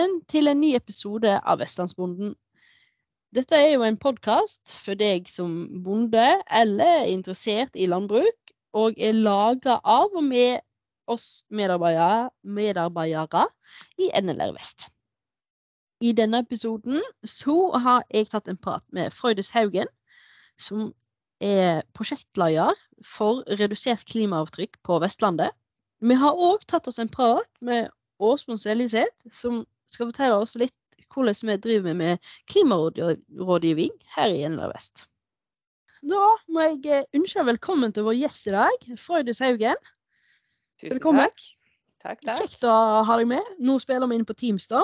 velkommen til en ny episode av Vestlandsbonden. Dette er jo en podkast for deg som bonde eller interessert i landbruk, og er laga av og med oss medarbeidere, medarbeidere i NLR Vest. I denne episoden så har jeg tatt en prat med Frøydis Haugen, som er prosjektleder for redusert klimaavtrykk på Vestlandet. Vi har òg tatt oss en prat med Åsmund Seliseth, som skal fortelle oss litt hvordan vi driver med klimarådgivning her i Indre Vest. Da må jeg eh, ønske velkommen til vår gjest i dag, Frøydis Haugen. Tusen Velkommen. takk. Takk, takk. Kjekt å ha deg med. Nå spiller vi inn på Teams, da.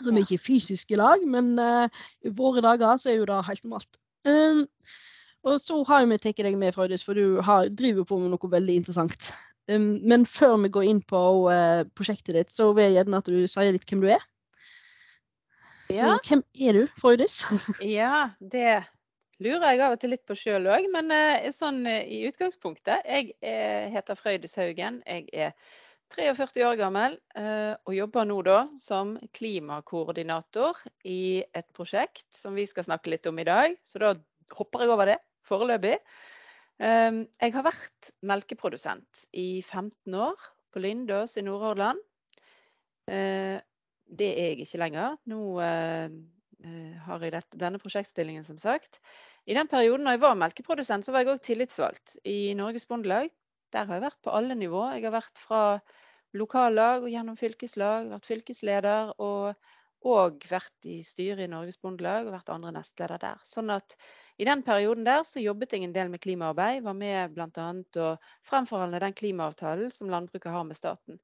Så vi er ikke fysisk i lag, men uh, i våre dager så er jo det helt normalt. Um, og så har vi tatt deg med, Frøydis, for du har, driver på med noe veldig interessant. Um, men før vi går inn på eh, prosjektet ditt, så vil jeg gjerne at du sier litt hvem du er. Så Ja. hvem er du, Frøydis? Ja, det lurer jeg av og til litt på sjøl òg, men eh, sånn eh, i utgangspunktet. Jeg heter Frøydis Haugen. Jeg er 43 år gammel og jobber nå da som klimakoordinator i et prosjekt som vi skal snakke litt om i dag. Så da hopper jeg over det foreløpig. Um, jeg har vært melkeprodusent i 15 år på Lindås i Nordhordland. Eh, det er jeg ikke lenger. Nå eh, eh, har jeg denne prosjektstillingen, som sagt. I den perioden da jeg var melkeprodusent, så var jeg òg tillitsvalgt i Norges Bondelag. Der har jeg vært på alle nivå. Jeg har vært fra lokallag og gjennom fylkeslag, vært fylkesleder og, og vært i styret i Norges Bondelag og vært andre nestleder der. Sånn at i den perioden der så jobbet jeg en del med klimaarbeid. Var med bl.a. å fremforhandle den klimaavtalen som landbruket har med staten.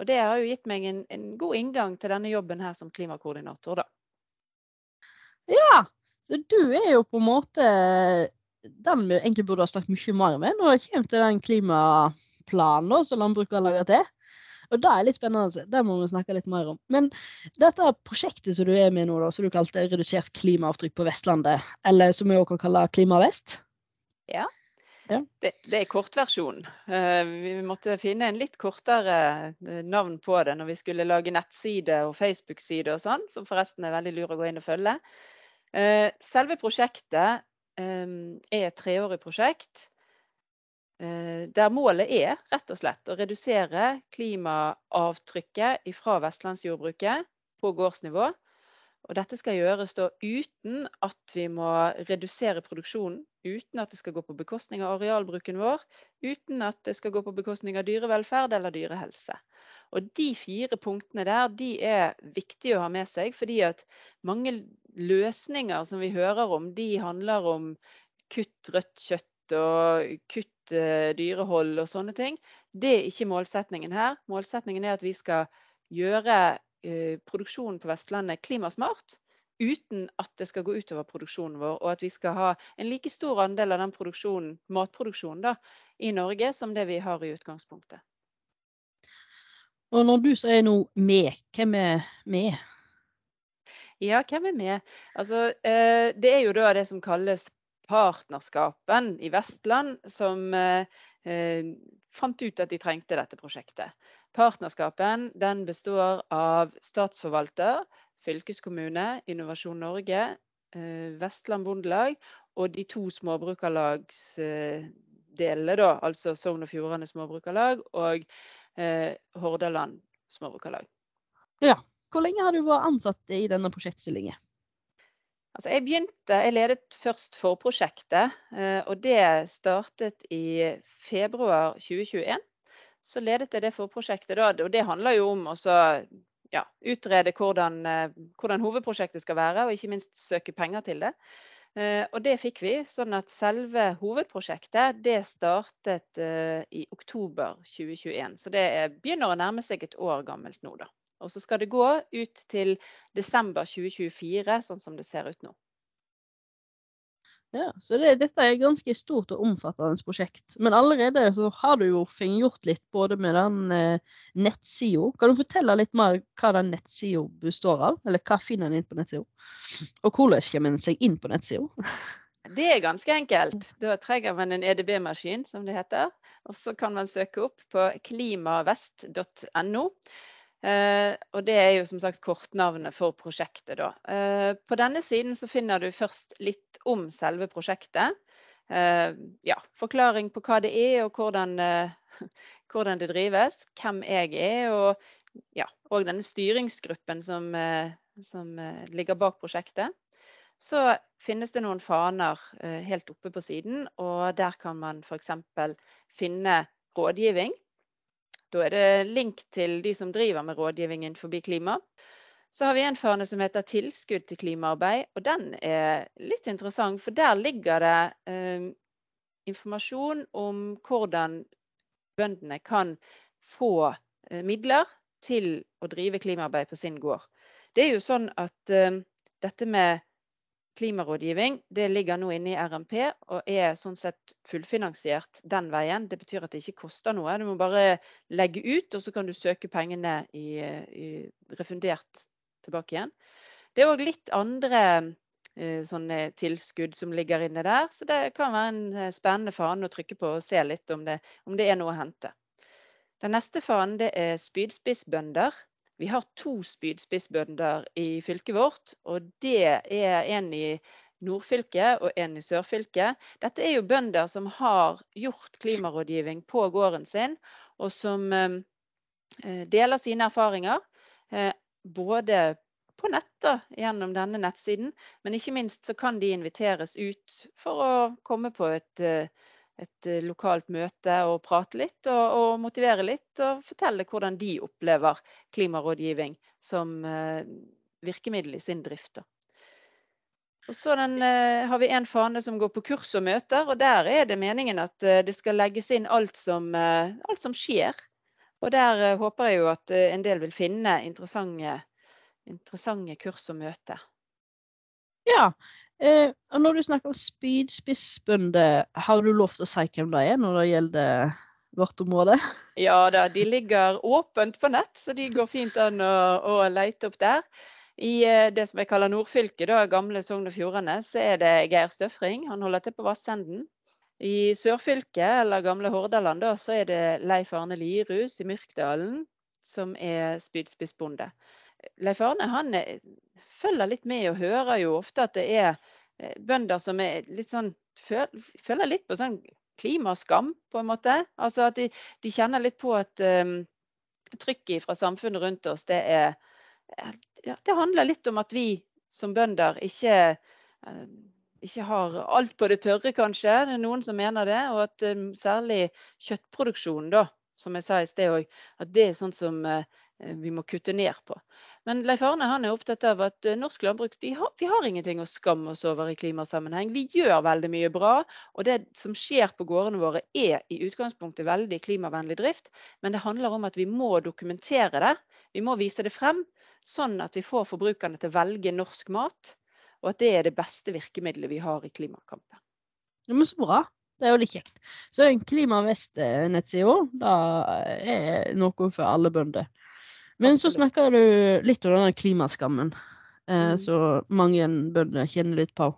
Og det har jo gitt meg en, en god inngang til denne jobben her som klimakoordinator, da. Ja, så du er jo på en måte den vi egentlig burde ha snakket mye mer med når det kommer til den klimaplanen som landbruket har laget til. Og det er litt spennende. Det må vi snakke litt mer om. Men dette prosjektet som du er med nå, da, som du kalte redusert klimaavtrykk på Vestlandet, eller som vi også kan kalle Klimavest. Det, det er kortversjonen. Eh, vi måtte finne en litt kortere eh, navn på det når vi skulle lage nettside og Facebook-side og sånn, som forresten er veldig lur å gå inn og følge. Eh, selve prosjektet er et treårig prosjekt. Eh, Der målet er rett og slett å redusere klimaavtrykket fra vestlandsjordbruket på gårdsnivå. Og dette skal gjøres da uten at vi må redusere produksjonen, uten at det skal gå på bekostning av arealbruken vår, uten at det skal gå på bekostning av dyrevelferd eller dyrehelse. Og de fire punktene der de er viktige å ha med seg, fordi at mange løsninger som vi hører om, de handler om kutt rødt kjøtt og kutt eh, dyrehold og sånne ting. Det er ikke målsetningen her. Målsetningen er at vi skal gjøre eh, produksjonen på Vestlandet klimasmart uten at det skal gå utover produksjonen vår, og at vi skal ha en like stor andel av den produksjonen, matproduksjonen da, i Norge som det vi har i utgangspunktet. Og når du sier nå med, hvem er med? Ja, hvem er med? Altså, eh, det er jo da det som kalles partnerskapen i Vestland, som eh, eh, fant ut at de trengte dette prosjektet. Partnerskapen den består av statsforvalter, fylkeskommune, Innovasjon Norge, eh, Vestland Bondelag og de to småbrukarlagsdelene, da, altså Sogn og Fjordane Småbrukarlag og eh, Hordaland Småbrukarlag. Ja. Hvor lenge har du vært ansatt i denne prosjektstillingen? Altså, jeg begynte, jeg ledet først forprosjektet, eh, og det startet i februar 2021. Så ledet jeg det forprosjektet da, og det handler jo om å ja, utrede hvordan, eh, hvordan hovedprosjektet skal være, og ikke minst søke penger til det. Eh, Og det fikk vi, sånn at selve hovedprosjektet det startet i oktober 2021. Så det er, begynner å nærme seg et år gammelt nå, da. Og så skal det gå ut til desember 2024, sånn som det ser ut nå. Ja, så det, dette er et ganske stort og omfattende prosjekt. Men allerede så har du jo fått gjort litt både med den eh, nettsida. Kan du fortelle litt mer hva den nettsida består av? Eller hva finner en inn på nettsida? Og hvordan kommer en seg inn på nettsida? Det er ganske enkelt. Da trenger man en EDB-maskin, som det heter. Og så kan man søke opp på klimavest.no. Eh, og det er jo som sagt kortnavnet for prosjektet, da. Eh, på denne siden så finner du først litt om selve prosjektet. Eh, ja, forklaring på hva det er og hvordan, eh, hvordan det drives. Hvem jeg er, og, ja, og denne styringsgruppen som, eh, som eh, ligger bak prosjektet. Så finnes det noen faner helt oppe på siden, og der kan man f.eks. finne rådgivning. Da er det link til de som driver med rådgivningen forbi klima. Så har vi en fane som heter 'Tilskudd til klimaarbeid'. og Den er litt interessant, for der ligger det eh, informasjon om hvordan bøndene kan få eh, midler til å drive klimaarbeid på sin gård. Det er jo sånn at eh, dette med klimarådgivning det ligger nå inne i RMP og er sånn sett fullfinansiert den veien. Det betyr at det ikke koster noe. Du må bare legge ut, og så kan du søke pengene i, i refundert tilbake igjen. Det er òg litt andre eh, sånne tilskudd som ligger inne der, så det kan være en eh, spennende fane å trykke på og se litt om det, om det er noe å hente. Den neste fanen det er spydspissbønder. Vi har to spydspissbønder i fylket vårt, og det er en i nordfylket og en i sørfylket. Dette er jo bønder som har gjort klimarådgivning på gården sin, og som eh, deler sine erfaringer. Eh, både på nett gjennom denne nettsiden, men ikke minst så kan de inviteres ut for å komme på et eh, et eh, lokalt møte og prate litt og, og, motivere litt. Og fortelle hvordan de opplever klimarådgivning som eh, virkemiddel i sin drift. Og så den, eh, har vi en fane som går på kurs og møter, og der er det meningen at eh, det skal legges inn alt som, alt som skjer. Og der håper jeg jo at en del vil finne interessante, interessante kurs og møter. Ja, Eh, og når du snakker om spydspissbønder, har du lov til å si hvem det er når det gjelder vårt område? Ja da, de ligger åpent på nett, så de går fint an å, å lete opp der. I eh, det som jeg kaller nordfylket, da, gamle Sogn og Fjordane, så er det Geir Støfring. Han holder til på Vassenden. I sørfylket, eller gamle Hordaland, da, så er det Leif Arne Lirhus i Myrkdalen som er spydspissbonde. Leif Arne han følger litt med og hører jo ofte at det er eh, bønder som er litt sånn Føler litt på sånn klimaskam, på en måte. Altså at de, de kjenner litt på at um, trykket fra samfunnet rundt oss, det er ja, Det handler litt om at vi som bønder ikke uh, ikke har alt på det tørre, kanskje. Det er noen som mener det. Og at um, særlig kjøttproduksjonen, da, som jeg sa i sted òg, at det er sånn som uh, vi må kutte ned på. Men Leif Arne han er opptatt av at eh, norsk landbruk har, vi har ingenting å skamme oss over i klimasammenheng. Vi gjør veldig mye bra. Og det som skjer på gårdene våre er i utgangspunktet veldig klimavennlig drift. Men det handler om at vi må dokumentere det. Vi må vise det frem. Sånn at vi får forbrukerne til å velge norsk mat. Og at det er det beste virkemidlet vi har i klimakampen. Ja, men så bra. Det er jo litt kjekt. Så en Klimavest-nettsida, da er noe for alle bønder. Men så snakker du litt om denne klimaskammen, eh, mm. som mange bønder kjenner litt på.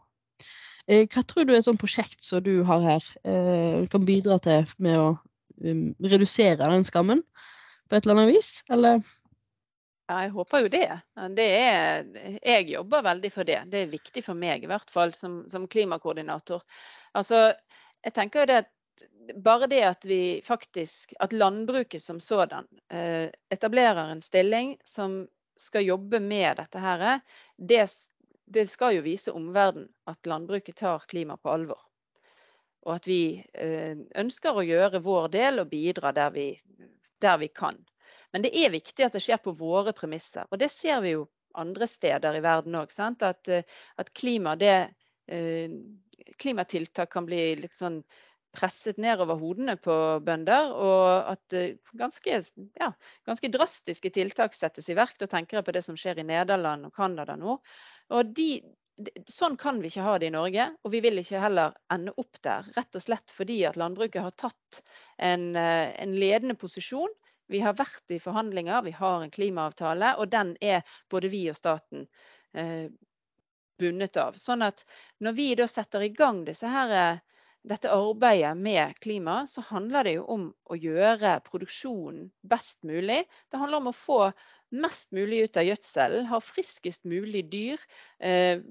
Eh, hva tror du et sånt prosjekt som du har her, eh, kan bidra til med å um, redusere den skammen på et eller annet vis, eller? Ja, jeg håper jo det. det er, jeg jobber veldig for det. Det er viktig for meg, i hvert fall som, som klimakoordinator. Altså, jeg tenker jo det at bare det at vi faktisk At landbruket som sådan eh, etablerer en stilling som skal jobbe med dette her, det, det skal jo vise omverdenen at landbruket tar klima på alvor. Og at vi eh, ønsker å gjøre vår del og bidra der vi, der vi kan. Men det er viktig at det skjer på våre premisser. Og det ser vi jo andre steder i verden òg. At, eh, at klima, det, klimatiltak kan bli litt sånn presset nedover hodene på bønder, og at ganske, ja, ganske, drastiske tiltak settes i verk. Da tenker jeg på det som skjer i Nederland og Canada nå. Og de, sånn kan vi ikke ha det i Norge, og vi vil ikke heller ende opp der. Rett og slett fordi at landbruket har tatt en, eh, en ledende posisjon. Vi har vært i forhandlinger, vi har en klimaavtale, og den er både vi og staten eh, bundet av. Sånn at når vi da setter i gang disse her dette arbeidet med klima, så handler det jo om å gjøre produksjonen best mulig. Det handler om å få mest mulig ut av gjødselen, ha friskest mulig dyr. Eh,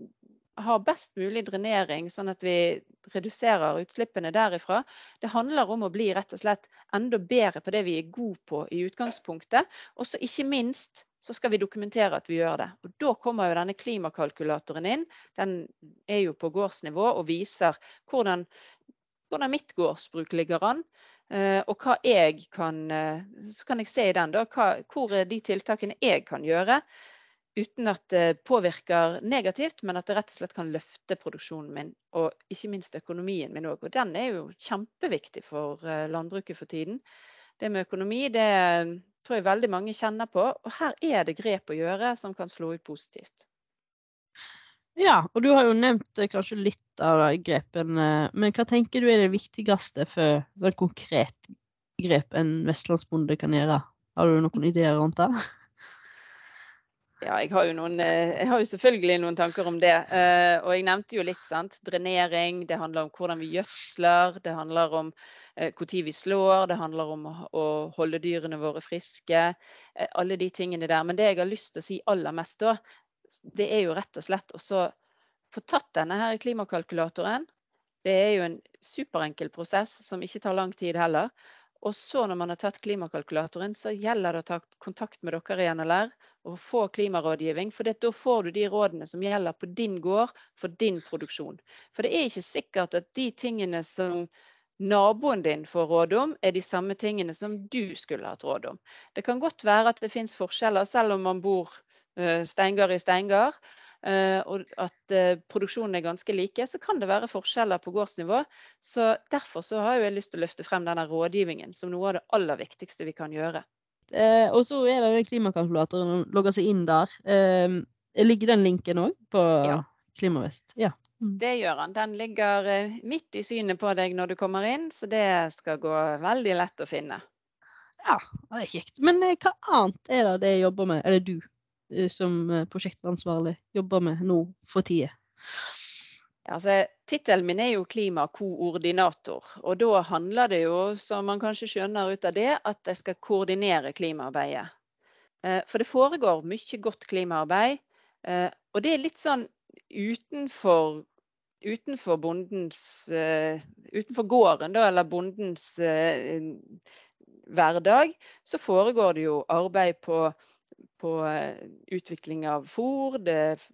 ha best mulig drenering, sånn at vi reduserer utslippene derifra. Det handler om å bli rett og slett enda bedre på det vi er gode på i utgangspunktet. Og så ikke minst så skal vi dokumentere at vi gjør det. Og Da kommer jo denne klimakalkulatoren inn. Den er jo på gårdsnivå og viser hvordan, hvordan mitt gårdsbruk ligger an. Uh, og hva jeg kan uh, Så kan jeg se i den da, hvor er de tiltakene jeg kan gjøre uten at det påvirker negativt, men at det rett og slett kan løfte produksjonen min, og ikke minst økonomien min òg. Og den er jo kjempeviktig for eh, landbruket for tiden. Det med økonomi det tror jeg veldig mange kjenner på, og her er det grep å gjøre som kan slå ut positivt. Ja, og du har jo nevnt eh, kanskje litt av grepene, men hva tenker du er det viktigste for et konkret grep en vestlandsbonde kan gjøre? Har du noen ideer rundt det? Ja, jeg har, jo noen, eh, jeg har jo selvfølgelig noen tanker om det. Eh, og jeg nevnte jo litt sant? drenering. Det handler om hvordan vi gjødsler. Det handler om når vi slår. Det handler om å holde dyrene våre friske. Alle de tingene der. Men det jeg har lyst til å si aller mest da, det er jo rett og slett å få tatt denne her klimakalkulatoren. Det er jo en superenkel prosess som ikke tar lang tid heller. Og så når man har tatt klimakalkulatoren, så gjelder det å ta kontakt med dere i NLR og få klimarådgivning. For da får du de rådene som gjelder på din gård for din produksjon. For det er ikke sikkert at de tingene som naboen din får råd om, er de samme tingene som du skulle hatt råd om. Det kan godt være at det finnes forskjeller, selv om man bor uh, steingard i steingard. Eh, og at eh, produksjonen er ganske like, så kan det være forskjeller på gårdsnivå. Så Derfor så har jeg lyst til å løfte frem denne rådgivningen som noe av det aller viktigste vi kan gjøre. Eh, og så er det klimakalkulatoren, logger seg inn der. Eh, ligger den linken òg på ja. Klimavest? Ja. Mm. Det gjør han. Den ligger eh, midt i synet på deg når du kommer inn, så det skal gå veldig lett å finne. Ja, det er kjekt. Men hva annet er det det jobber med, eller du Eh, som eh, prosjektansvarlig jobber med nå for tida? Altså, Tittelen min er jo klimakoordinator. Og da handler det jo, som man kanskje skjønner ut av det, at jeg skal koordinere klimaarbeidet. Eh, for det foregår mye godt klimaarbeid. Og det er litt sånn utenfor, utenfor bondens Utenfor gården, da, eller bondens hverdag, så foregår det jo arbeid på på eh, utvikling av fôr, det er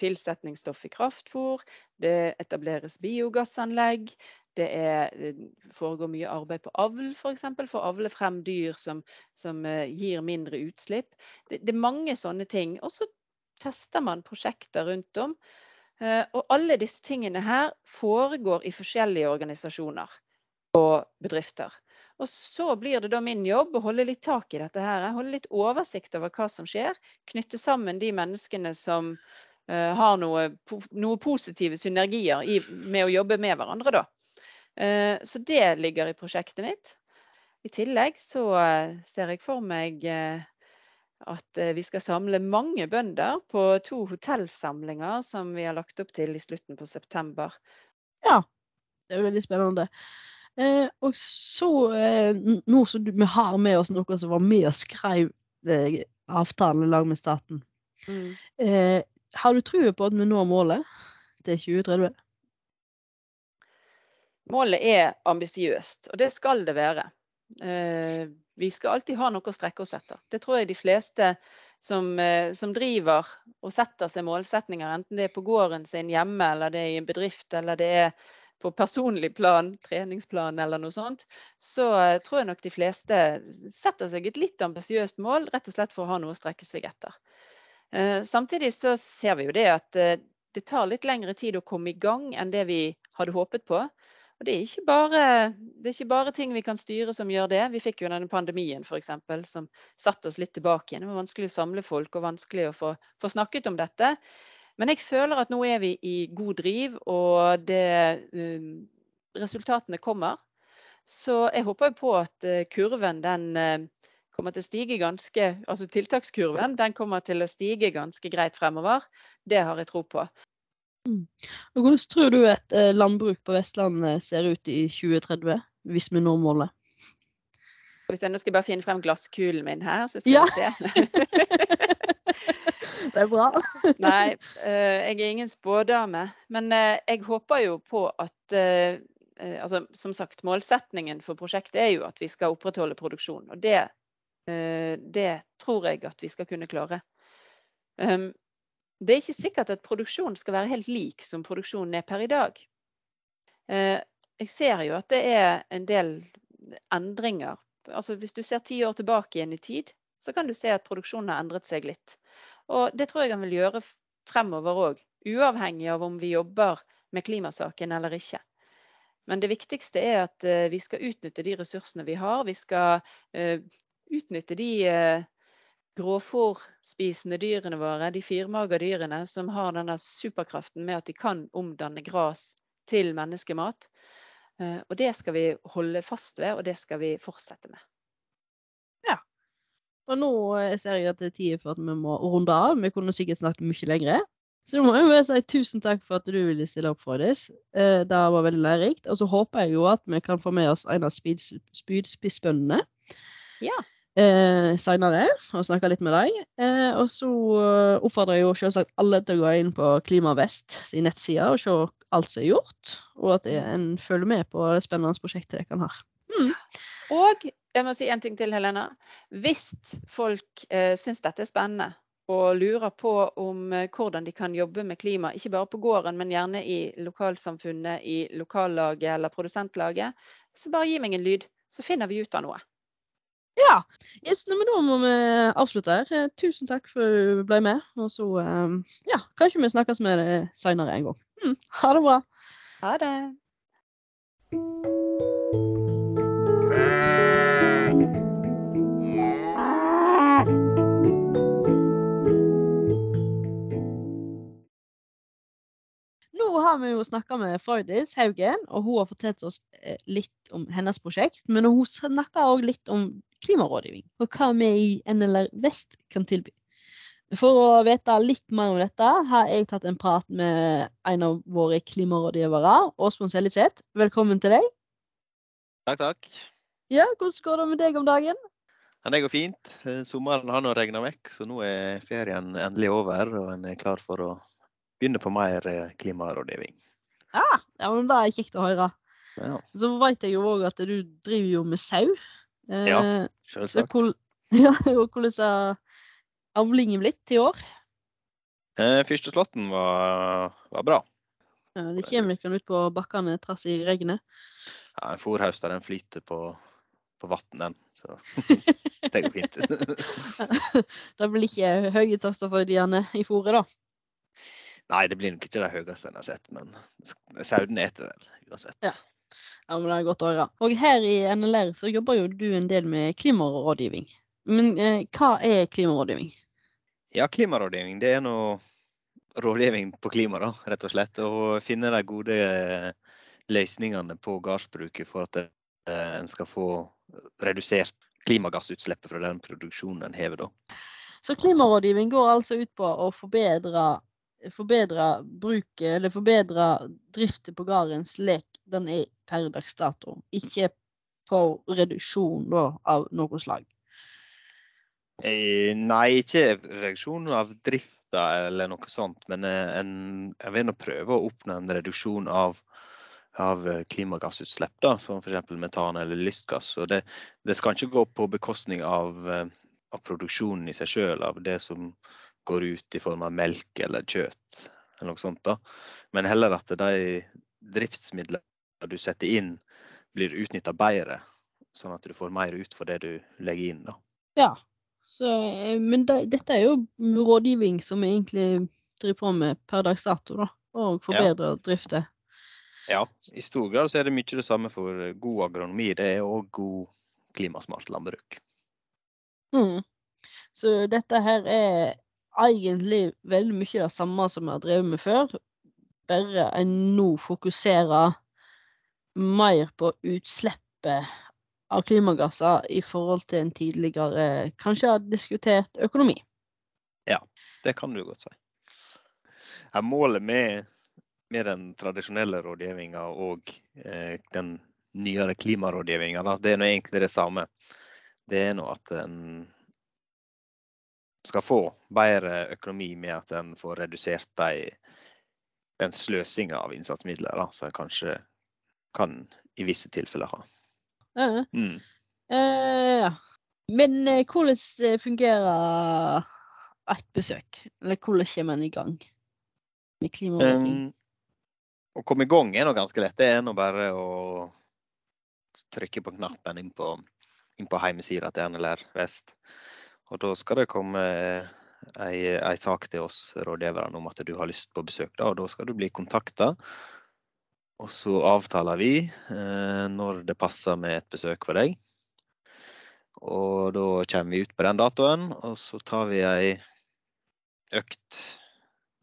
tilsetningsstoff i kraftfôr, det etableres biogassanlegg. Det, er, det foregår mye arbeid på avl, f.eks. For, eksempel, for å avle frem dyr som, som eh, gir mindre utslipp. Det, det, er mange sånne ting. Og så tester man prosjekter rundt om. Eh, og alle disse tingene her foregår i forskjellige organisasjoner og bedrifter. Og så blir det da min jobb å holde litt tak i dette her. Holde litt oversikt over hva som skjer. Knytte sammen de menneskene som uh, har noe, noe, positive synergier i, med å jobbe med hverandre, da. Uh, så det ligger i prosjektet mitt. I tillegg så uh, ser jeg for meg at vi skal samle mange bønder på to hotellsamlinger som vi har lagt opp til i slutten på september. Ja, det er veldig spennende. Eh, og så, eh, nå som vi har med oss noen som var med og skrev eh, avtalen i lag med staten, mm. eh, har du trua på at vi når målet til 2030? Målet er ambisiøst, og det skal det være. Eh, vi skal alltid ha noe å strekke oss etter. Det tror jeg de fleste som, eh, som, driver og setter seg målsetninger, enten det er på gården sin hjemme, eller det er i en bedrift, eller det er på personlig plan, treningsplan eller noe sånt, så eh, tror jeg nok de fleste setter seg et litt ambisiøst mål, rett og slett for å ha noe å strekke seg etter. Eh, samtidig så ser vi jo det at eh, det tar litt lengre tid å komme i gang enn det vi hadde håpet på. Og det er, bare, det er ikke bare ting vi kan styre som gjør det. Vi fikk jo denne pandemien for eksempel, som satte oss litt tilbake igjen. Det var vanskelig å samle folk og vanskelig å få, få snakket om dette. Men jeg føler at nå er vi i god driv, og det, um, resultatene kommer. Så jeg håper på at uh, kurven den uh, kommer til å stige ganske Altså tiltakskurven den kommer til å stige ganske greit fremover. Det har jeg tro på. Mm. Og hvordan tror du et eh, landbruk på Vestlandet ser ut i 2030, hvis vi når målet? Hvis jeg nå skal bare finne frem glasskulen min her, så skal ja. vi se. det er bra. Nei, eh, jeg er ingen spådame. Men eh, jeg håper jo på at altså, Som sagt, målsetningen for prosjektet er jo at vi skal opprettholde produksjon. Og det, det tror jeg at vi skal kunne klare. Ehm, det er ikke sikkert at produksjonen skal være helt lik som produksjonen er per i dag. Eh, jeg ser jo at det er en del endringer. Altså hvis du ser ti år tilbake igjen i tid, så kan du se at produksjonen har endret seg litt. Og det tror jeg han vil gjøre fremover òg, uavhengig av om vi jobber med klimasaken eller ikke. Men det viktigste er at eh, vi skal utnytte de ressursene vi har. Vi skal uh, utnytte de gråfòrspisende dyrene våre, de firmaga dyrene, som har denne superkraften med at de kan omdanne gras til menneskemat. Eh, og det skal vi holde fast ved, og det skal vi fortsette med. Og nå eh, ser jeg at det er tid for at vi må runde av. Vi kunne sikkert snakket mye lenger. Så da må jeg bare si tusen takk for at du ville stille opp, Frøydis. Eh, det var veldig lærerikt. Og så håper jeg jo at vi kan få med oss en av spydspissbøndene. Ja eh, seinere og snakke litt med dem. Eh, og så eh, oppfordrer jeg jo selvsagt alle til å gå inn på Klimavest sin nettside og se alt som er gjort, og at en følger med på det spennende prosjektet de kan ha. Mm. Og jeg må si en ting til, Helena. Hvis folk eh, syns dette er spennende og lurer på om eh, hvordan de kan jobbe med klima, ikke bare på gården, men gjerne i lokalsamfunnet, i lokallaget eller produsentlaget, så bare gi meg en lyd, så finner vi ut av noe. Ja. Yes, men da må vi avslutte her. Eh, tusen takk for at du ble med. Og så eh, ja, kanskje vi snakkes med deg seinere en gang. Mm, ha det bra. Ha det. Har vi jo snakka med Frøydis Haugen, og hun har fortalt oss eh, litt om hennes prosjekt. Men hun snakka òg litt om klimarådgivning, og hva vi i NLR Vest kan tilby. For å vite litt mer om dette har jeg tatt en prat med en av våre klimarådgivere, Åsmund Selliseth. Velkommen til deg. Takk, takk. Ja, Hvordan går det med deg om dagen? Ja, det går fint. Eh, sommeren har nå regna vekk, så nå er ferien endelig over. Og en er klar for å begynne på mer eh, klimarådgivning. Ja, ja men det er kjekt å høre. Ja. Så vet jeg jo òg at du driver jo med sau. Eh, ja, selvsagt. Hvor, ja, og hvordan har avlingen blitt i år? Eh, første slåtten var, var, bra. Ja, Det kommer ikke ut på bakkene trass i regnet? Ja, en fòrhaust den flyter på, på vann, den. Så det går fint. det blir ikke høye taster for diene i fôret, da? Nei, det blir nok ikke det høyeste en har sett, men sauene eter vel uansett. Ja. ja, men det er godt å høre. Og her i NLR så jobber jo du en del med klimarådgivning. Men eh, hva er klimarådgivning? Ja, klimarådgivning det er noe rådgivning på klima, da, rett og slett. Og finne de gode eh, løsningene på gardsbruket for at eh, en skal få redusert klimagassutslippet fra den produksjonen en hever. da. Så klimarådgivning går altså ut på å forbedre forbedre bruket, eller forbedre driften på gården lek, den er per dags dato. Ikke på reduksjon da, av noe slag. Eh, nei, ikke reduksjon av drifta eller noe sånt. Men eh, en, jeg vil nå prøve å oppnå en reduksjon av, av klimagassutslipp, da, som f.eks. metan eller lystgass. Og det, det, skal ikke gå på bekostning av, eh, av produksjonen i seg sjøl, av det som går ut i form av melk eller kjøtt, eller noe sånt. da. Men heller at de driftsmidlene du setter inn, blir utnytta bedre. Sånn at du får mer ut for det du legger inn. da. Ja, så, eh, men de, dette er jo rådgivning som vi egentlig driver på med per dags dato, da. Og forbedrer ja. drifta. Ja, i stor grad så er det mye det samme for god agronomi. Det er òg god klimasmart landbruk. Mm. Så dette her er egentlig veldig mye det samme som vi har drevet med før. Bare en nå fokuserer mer på utslippet av klimagasser i forhold til en tidligere kanskje har diskutert økonomi. Ja, det kan du godt si. Ja, målet med med den tradisjonelle rådgivninga og eh, den nyere klimarådgivninga, det er nå egentlig det samme. Det er nå at en skal få bedre økonomi med at en får redusert de, den sløsinga av innsatsmidler som en kanskje kan i visse tilfeller ha. Ja. Mm. Eh, ja. Men eh, hvordan eh, fungerer et besøk? Eller hvordan kommer en i gang med klimarådgivning? Um, å komme i gang er nå ganske lett. Det er nå bare å trykke på knappen inn på, inn på hjemmesida til NLR Vest. Og da skal det komme ei, ei sak til oss rådgiverne om at du har lyst på besøk. Da, og da skal du bli kontakta. Og så avtaler vi eh, når det passer med et besøk for deg. Og da kommer vi ut på den datoen, og så tar vi ei økt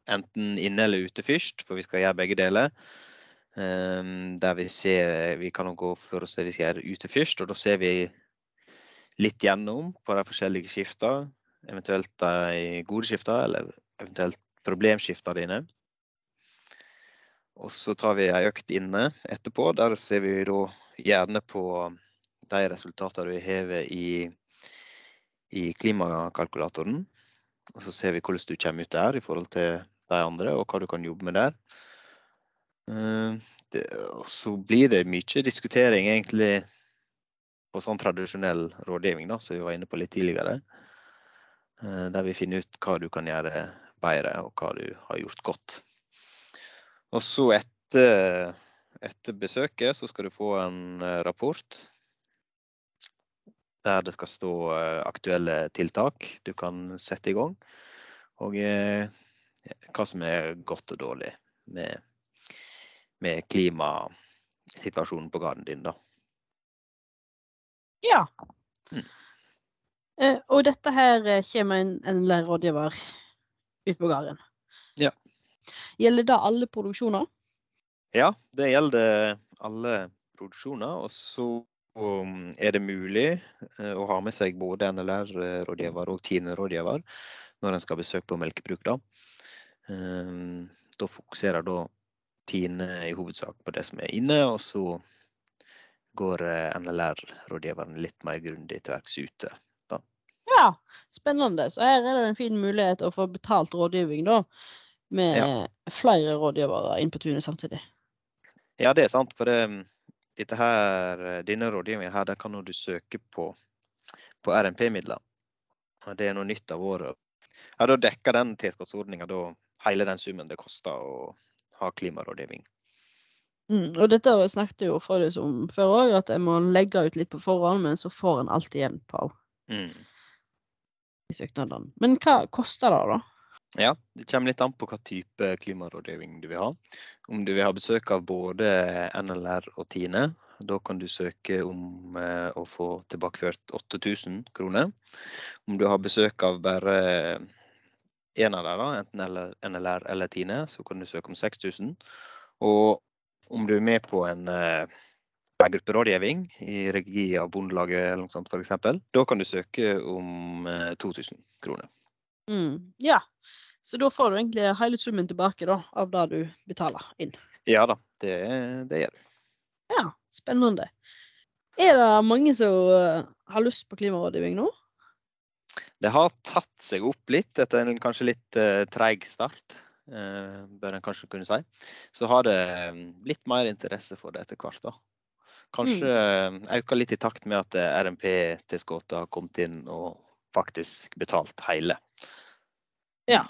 enten inne eller ute først, for vi skal gjøre begge deler. Um, der vi ser Vi kan gå for oss det vi skal gjøre ute først, og da ser vi litt gjennom på de forskjellige skiftene. Eventuelt de gode skiftene, eller eventuelt problemskiftene dine. Og så tar vi ei økt inne etterpå. Der ser vi da gjerne på de resultatene du har i, i klimakalkulatoren. Og så ser vi hvordan du kommer ut der i forhold til de andre, og hva du kan jobbe med der. Eh, det, så blir det mye diskutering egentlig på sånn tradisjonell rådgivning, da, som vi var inne på litt tidligere. Eh, der vi finner ut hva du kan gjøre bedre, og hva du har gjort godt. Og så etter, etter besøket så skal du få en eh, rapport der det skal stå eh, aktuelle tiltak du kan sette i gang. Og hva som er godt og dårlig med, med klimasituasjonen på gården din. da. Ja. Mm. Eh, og dette her eh, kommer en, en lærerrådgiver ut på gården. Ja. Gjelder det alle produksjoner? Ja, det gjelder alle produksjoner. Og så um, er det mulig eh, å ha med seg både NLR-rådgiver og TINE-rådgiver når en skal besøke på melkebruk. Da, da fokuserer da TINE i hovedsak på det som er inne, og så går eh, NLR-rådgiveren litt mer grundig til verks ute. Da. Ja, spennende. Så her er det en fin mulighet å få betalt rådgivning, da. Med ja. flere rådgivere inn på tunet samtidig. Ja, det er sant. For det, dette her, denne rådgivningen her, den kan du søke på, på RNP-midler. Det er noe nytt av året. Ja, Da dekker den tilskuddsordninga hele den summen det koster å ha klimarådgivning. Mm, og dette snakket jeg jo for det som før òg, at jeg må legge ut litt på forhånd, men så får en alltid igjen på mm. i søknadene. Men hva koster det, da? Ja, Det kommer litt an på hva type klimarådgivning du vil ha. Om du vil ha besøk av både NLR og Tine, da kan du søke om eh, å få tilbakeført 8000 kroner. Om du har besøk av bare én av dem, enten NLR eller Tine, så kan du søke om 6000. Og om du er med på en eh, grupperådgivning i regi av Bondelaget eller noe sånt f.eks., da kan du søke om 2000 eh, kroner. Mm, ja, så da får du egentlig hele summen tilbake da, av det du betaler inn? Ja da, det, det gjør du. Ja, spennende. Er det mange som uh, har lyst på klimarådgivning nå? Det har tatt seg opp litt etter en kanskje litt uh, treig start. Eh, bør en kanskje kunne si. Så har det litt blitt mer interesse for det etter hvert. da. Kanskje mm. øka litt i takt med at eh, RMP-tilskuddet har kommet inn og faktisk betalt hele. Ja.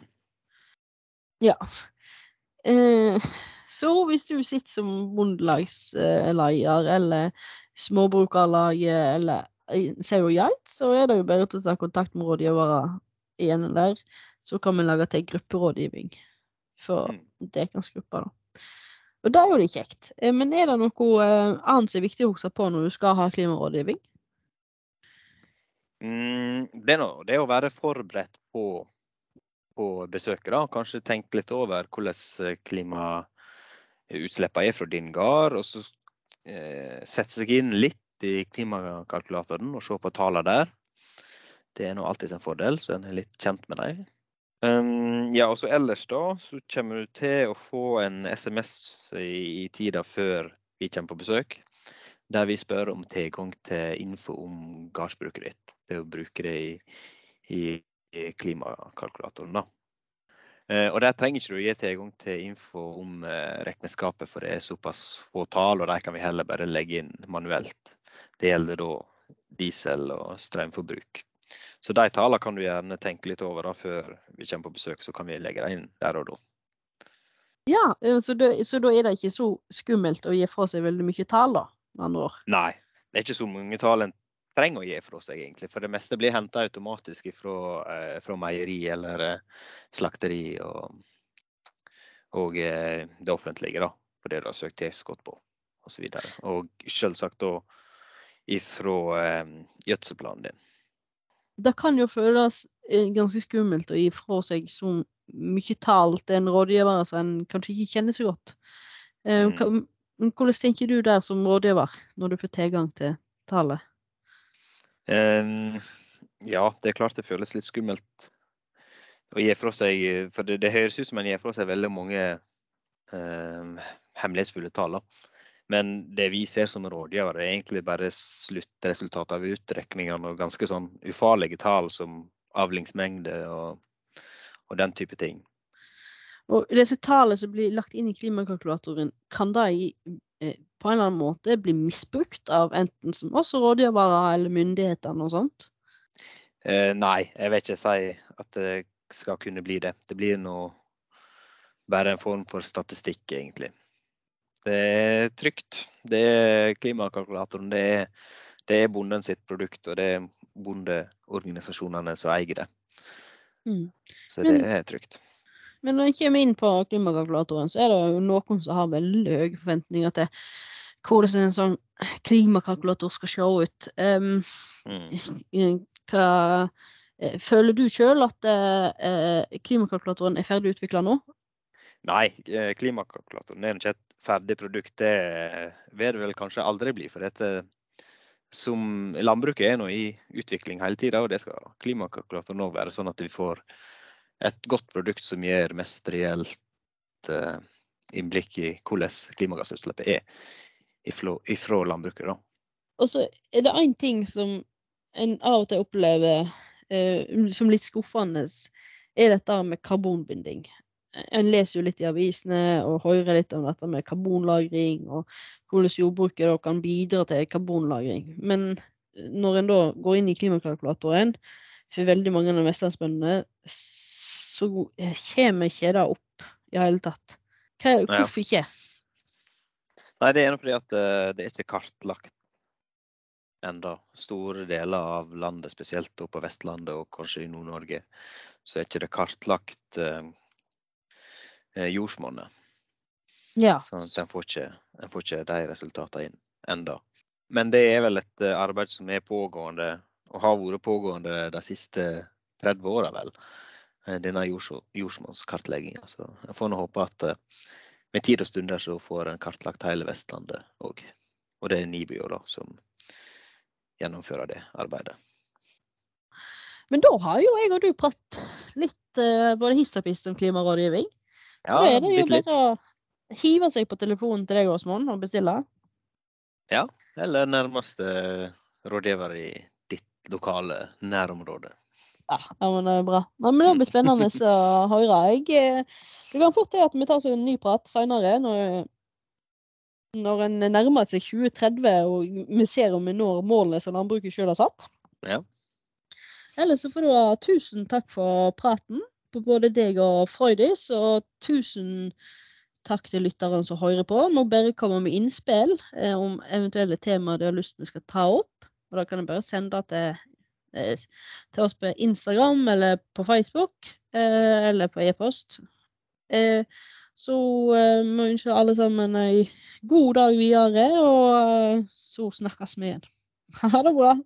Ja. Eh, så hvis du sitter som bondelagsleder eller småbrukarlaget eller sau og geit, så er det jo bare å ta kontakt med rådgivere igjen der. Så kan vi lage til grupperådgivning for mm. dekensgruppa. da. Og det er jo litt kjekt. Eh, men er det noe eh, annet som er viktig å huske på når du skal ha klimarådgivning? Mm, det, er noe, det er å være forberedt på, på besøket. da. Kanskje tenke litt over hvordan eh, klimautslippene er fra din gard. Og så eh, sette seg inn litt i klimakalkulatoren og se på tallene der. Det er nå alltid en fordel, så en er litt kjent med dem. Um, ja, og ellers da, så kommer du til å få en SMS i, i tida før vi kommer på besøk. Der vi spør om tilgang til info om gardsbruket ditt. Det å bruke det i, i, i klimakalkulatoren. da. Uh, og Der trenger ikke du gi tilgang til info om uh, regnskapet, for det er såpass få tall, og de kan vi heller bare legge inn manuelt. Det gjelder da diesel og strømforbruk. Så de tallene kan du gjerne tenke litt over da, før vi kommer på besøk, så kan vi legge dem inn der og da. Ja, eh, så, det, så da er det ikke så skummelt å gi fra seg veldig mye tall, da? med andre ord? Nei, det er ikke så mange tall en trenger å gi fra seg, egentlig. For det meste blir henta automatisk fra, eh, fra, meieri eller eh, slakteri og, og eh, det offentlige, da. For det du har søkt tilskudd på, osv. Og, så og selvsagt da ifra eh, gjødselplanen din det kan jo føles eh, ganske skummelt å gi fra seg så mye tall til en rådgiver som en kanskje ikke kjenner så godt. Eh, mm. Hvordan tenker du der som rådgiver, når du får tilgang til tallet? Um, ja, det er klart det føles litt skummelt å gi fra seg For det, det høres ut som en gir fra seg veldig mange um, hemmelighetsfulle tall. Men det vi ser som rådgivere, er egentlig bare sluttresultatet av utrekningene og ganske sånn ufarlige tall som avlingsmengde og, og den type ting. Og disse tallene som blir lagt inn i klimakalkulatoren, kan da eh, på en eller annen måte bli misbrukt av enten som oss rådgivere eller myndighetene og sånt? Eh, nei, jeg vil ikke si at det skal kunne bli det. Det blir nå bare en form for statistikk, egentlig. Det er trygt. Det er klimakalkulatoren. Det er, det er bonden sitt produkt, og det er bondeorganisasjonene som eier det. Mm. Så det er trygt. Men når jeg kommer inn på klimakalkulatoren, så er det jo noen som har veldig høye forventninger til hvordan en sånn klimakalkulator skal se ut. Um, mm. hva, eh, føler du sjøl at uh, klimakalkulatoren er ferdig utvikla nå? Nei, klimakalkulatoren er ikke et ferdig produkt, det vil det vel kanskje aldri bli. For dette som landbruket er nå i utvikling hele tida, og det skal klimakalkulatoren òg være. Sånn at vi får et godt produkt som gir mest reelt uh, innblikk i hvordan klimagassutslippet er ifra landbruket. Da. Og så er det én ting som en av og til opplever uh, som litt skuffende, er dette med karbonbinding en leser jo litt i avisene og hører litt om dette med karbonlagring, og hvordan jordbruket kan bidra til karbonlagring. Men eh, når en da går inn i klimakalkulatoren, for veldig mange av vestlandsbøndene, så kommer ikke det opp i hele tatt. Hva, hvorfor ikke? Nei, Det er nok fordi at eh, det er ikke kartlagt enda. Store deler av landet, spesielt på Vestlandet og kanskje i Nord-Norge, så er ikke det kartlagt eh, Eh, jordsmonnet. Ja. Så en får, ikke, en får ikke de resultatene inn enda. Men det er vel et eh, arbeid som er pågående, og har vært pågående de siste 30 åra, vel. Eh, denne jords, jordsmonnskartlegginga. Så en får nå håpe at med tid og stunder så får en kartlagt hele Vestlandet òg. Og det er NIBIO da, som gjennomfører det arbeidet. Men da har jo jeg og du pratet litt både hist og pist om klimarådgivning. Så ja, er det jo bare å hive seg på telefonen til deg, Åsmund, og bestille. Ja, eller nærmeste rådgiver i ditt lokale nærområde. Ja, ja men det er bra. Nei, men Det blir spennende å høre. Jeg, det kan fort være at vi tar oss en ny prat seinere, når, når en nærmer seg 2030 og vi ser om vi når målene som landbruket sjøl har satt. Ja. Ellers så får du ha tusen takk for praten på både deg og Freudis, og tusen takk til lytterne som hører på. Nå bare kommer med innspill eh, om eventuelle temaer du har lyst til vi skal ta opp. Og da kan du bare sende det til, eh, til, oss på Instagram eller på Facebook eh, eller på e-post. Eh, så eh, vi ønsker alle sammen en god dag videre, og eh, så snakkes vi igjen. Ha det bra.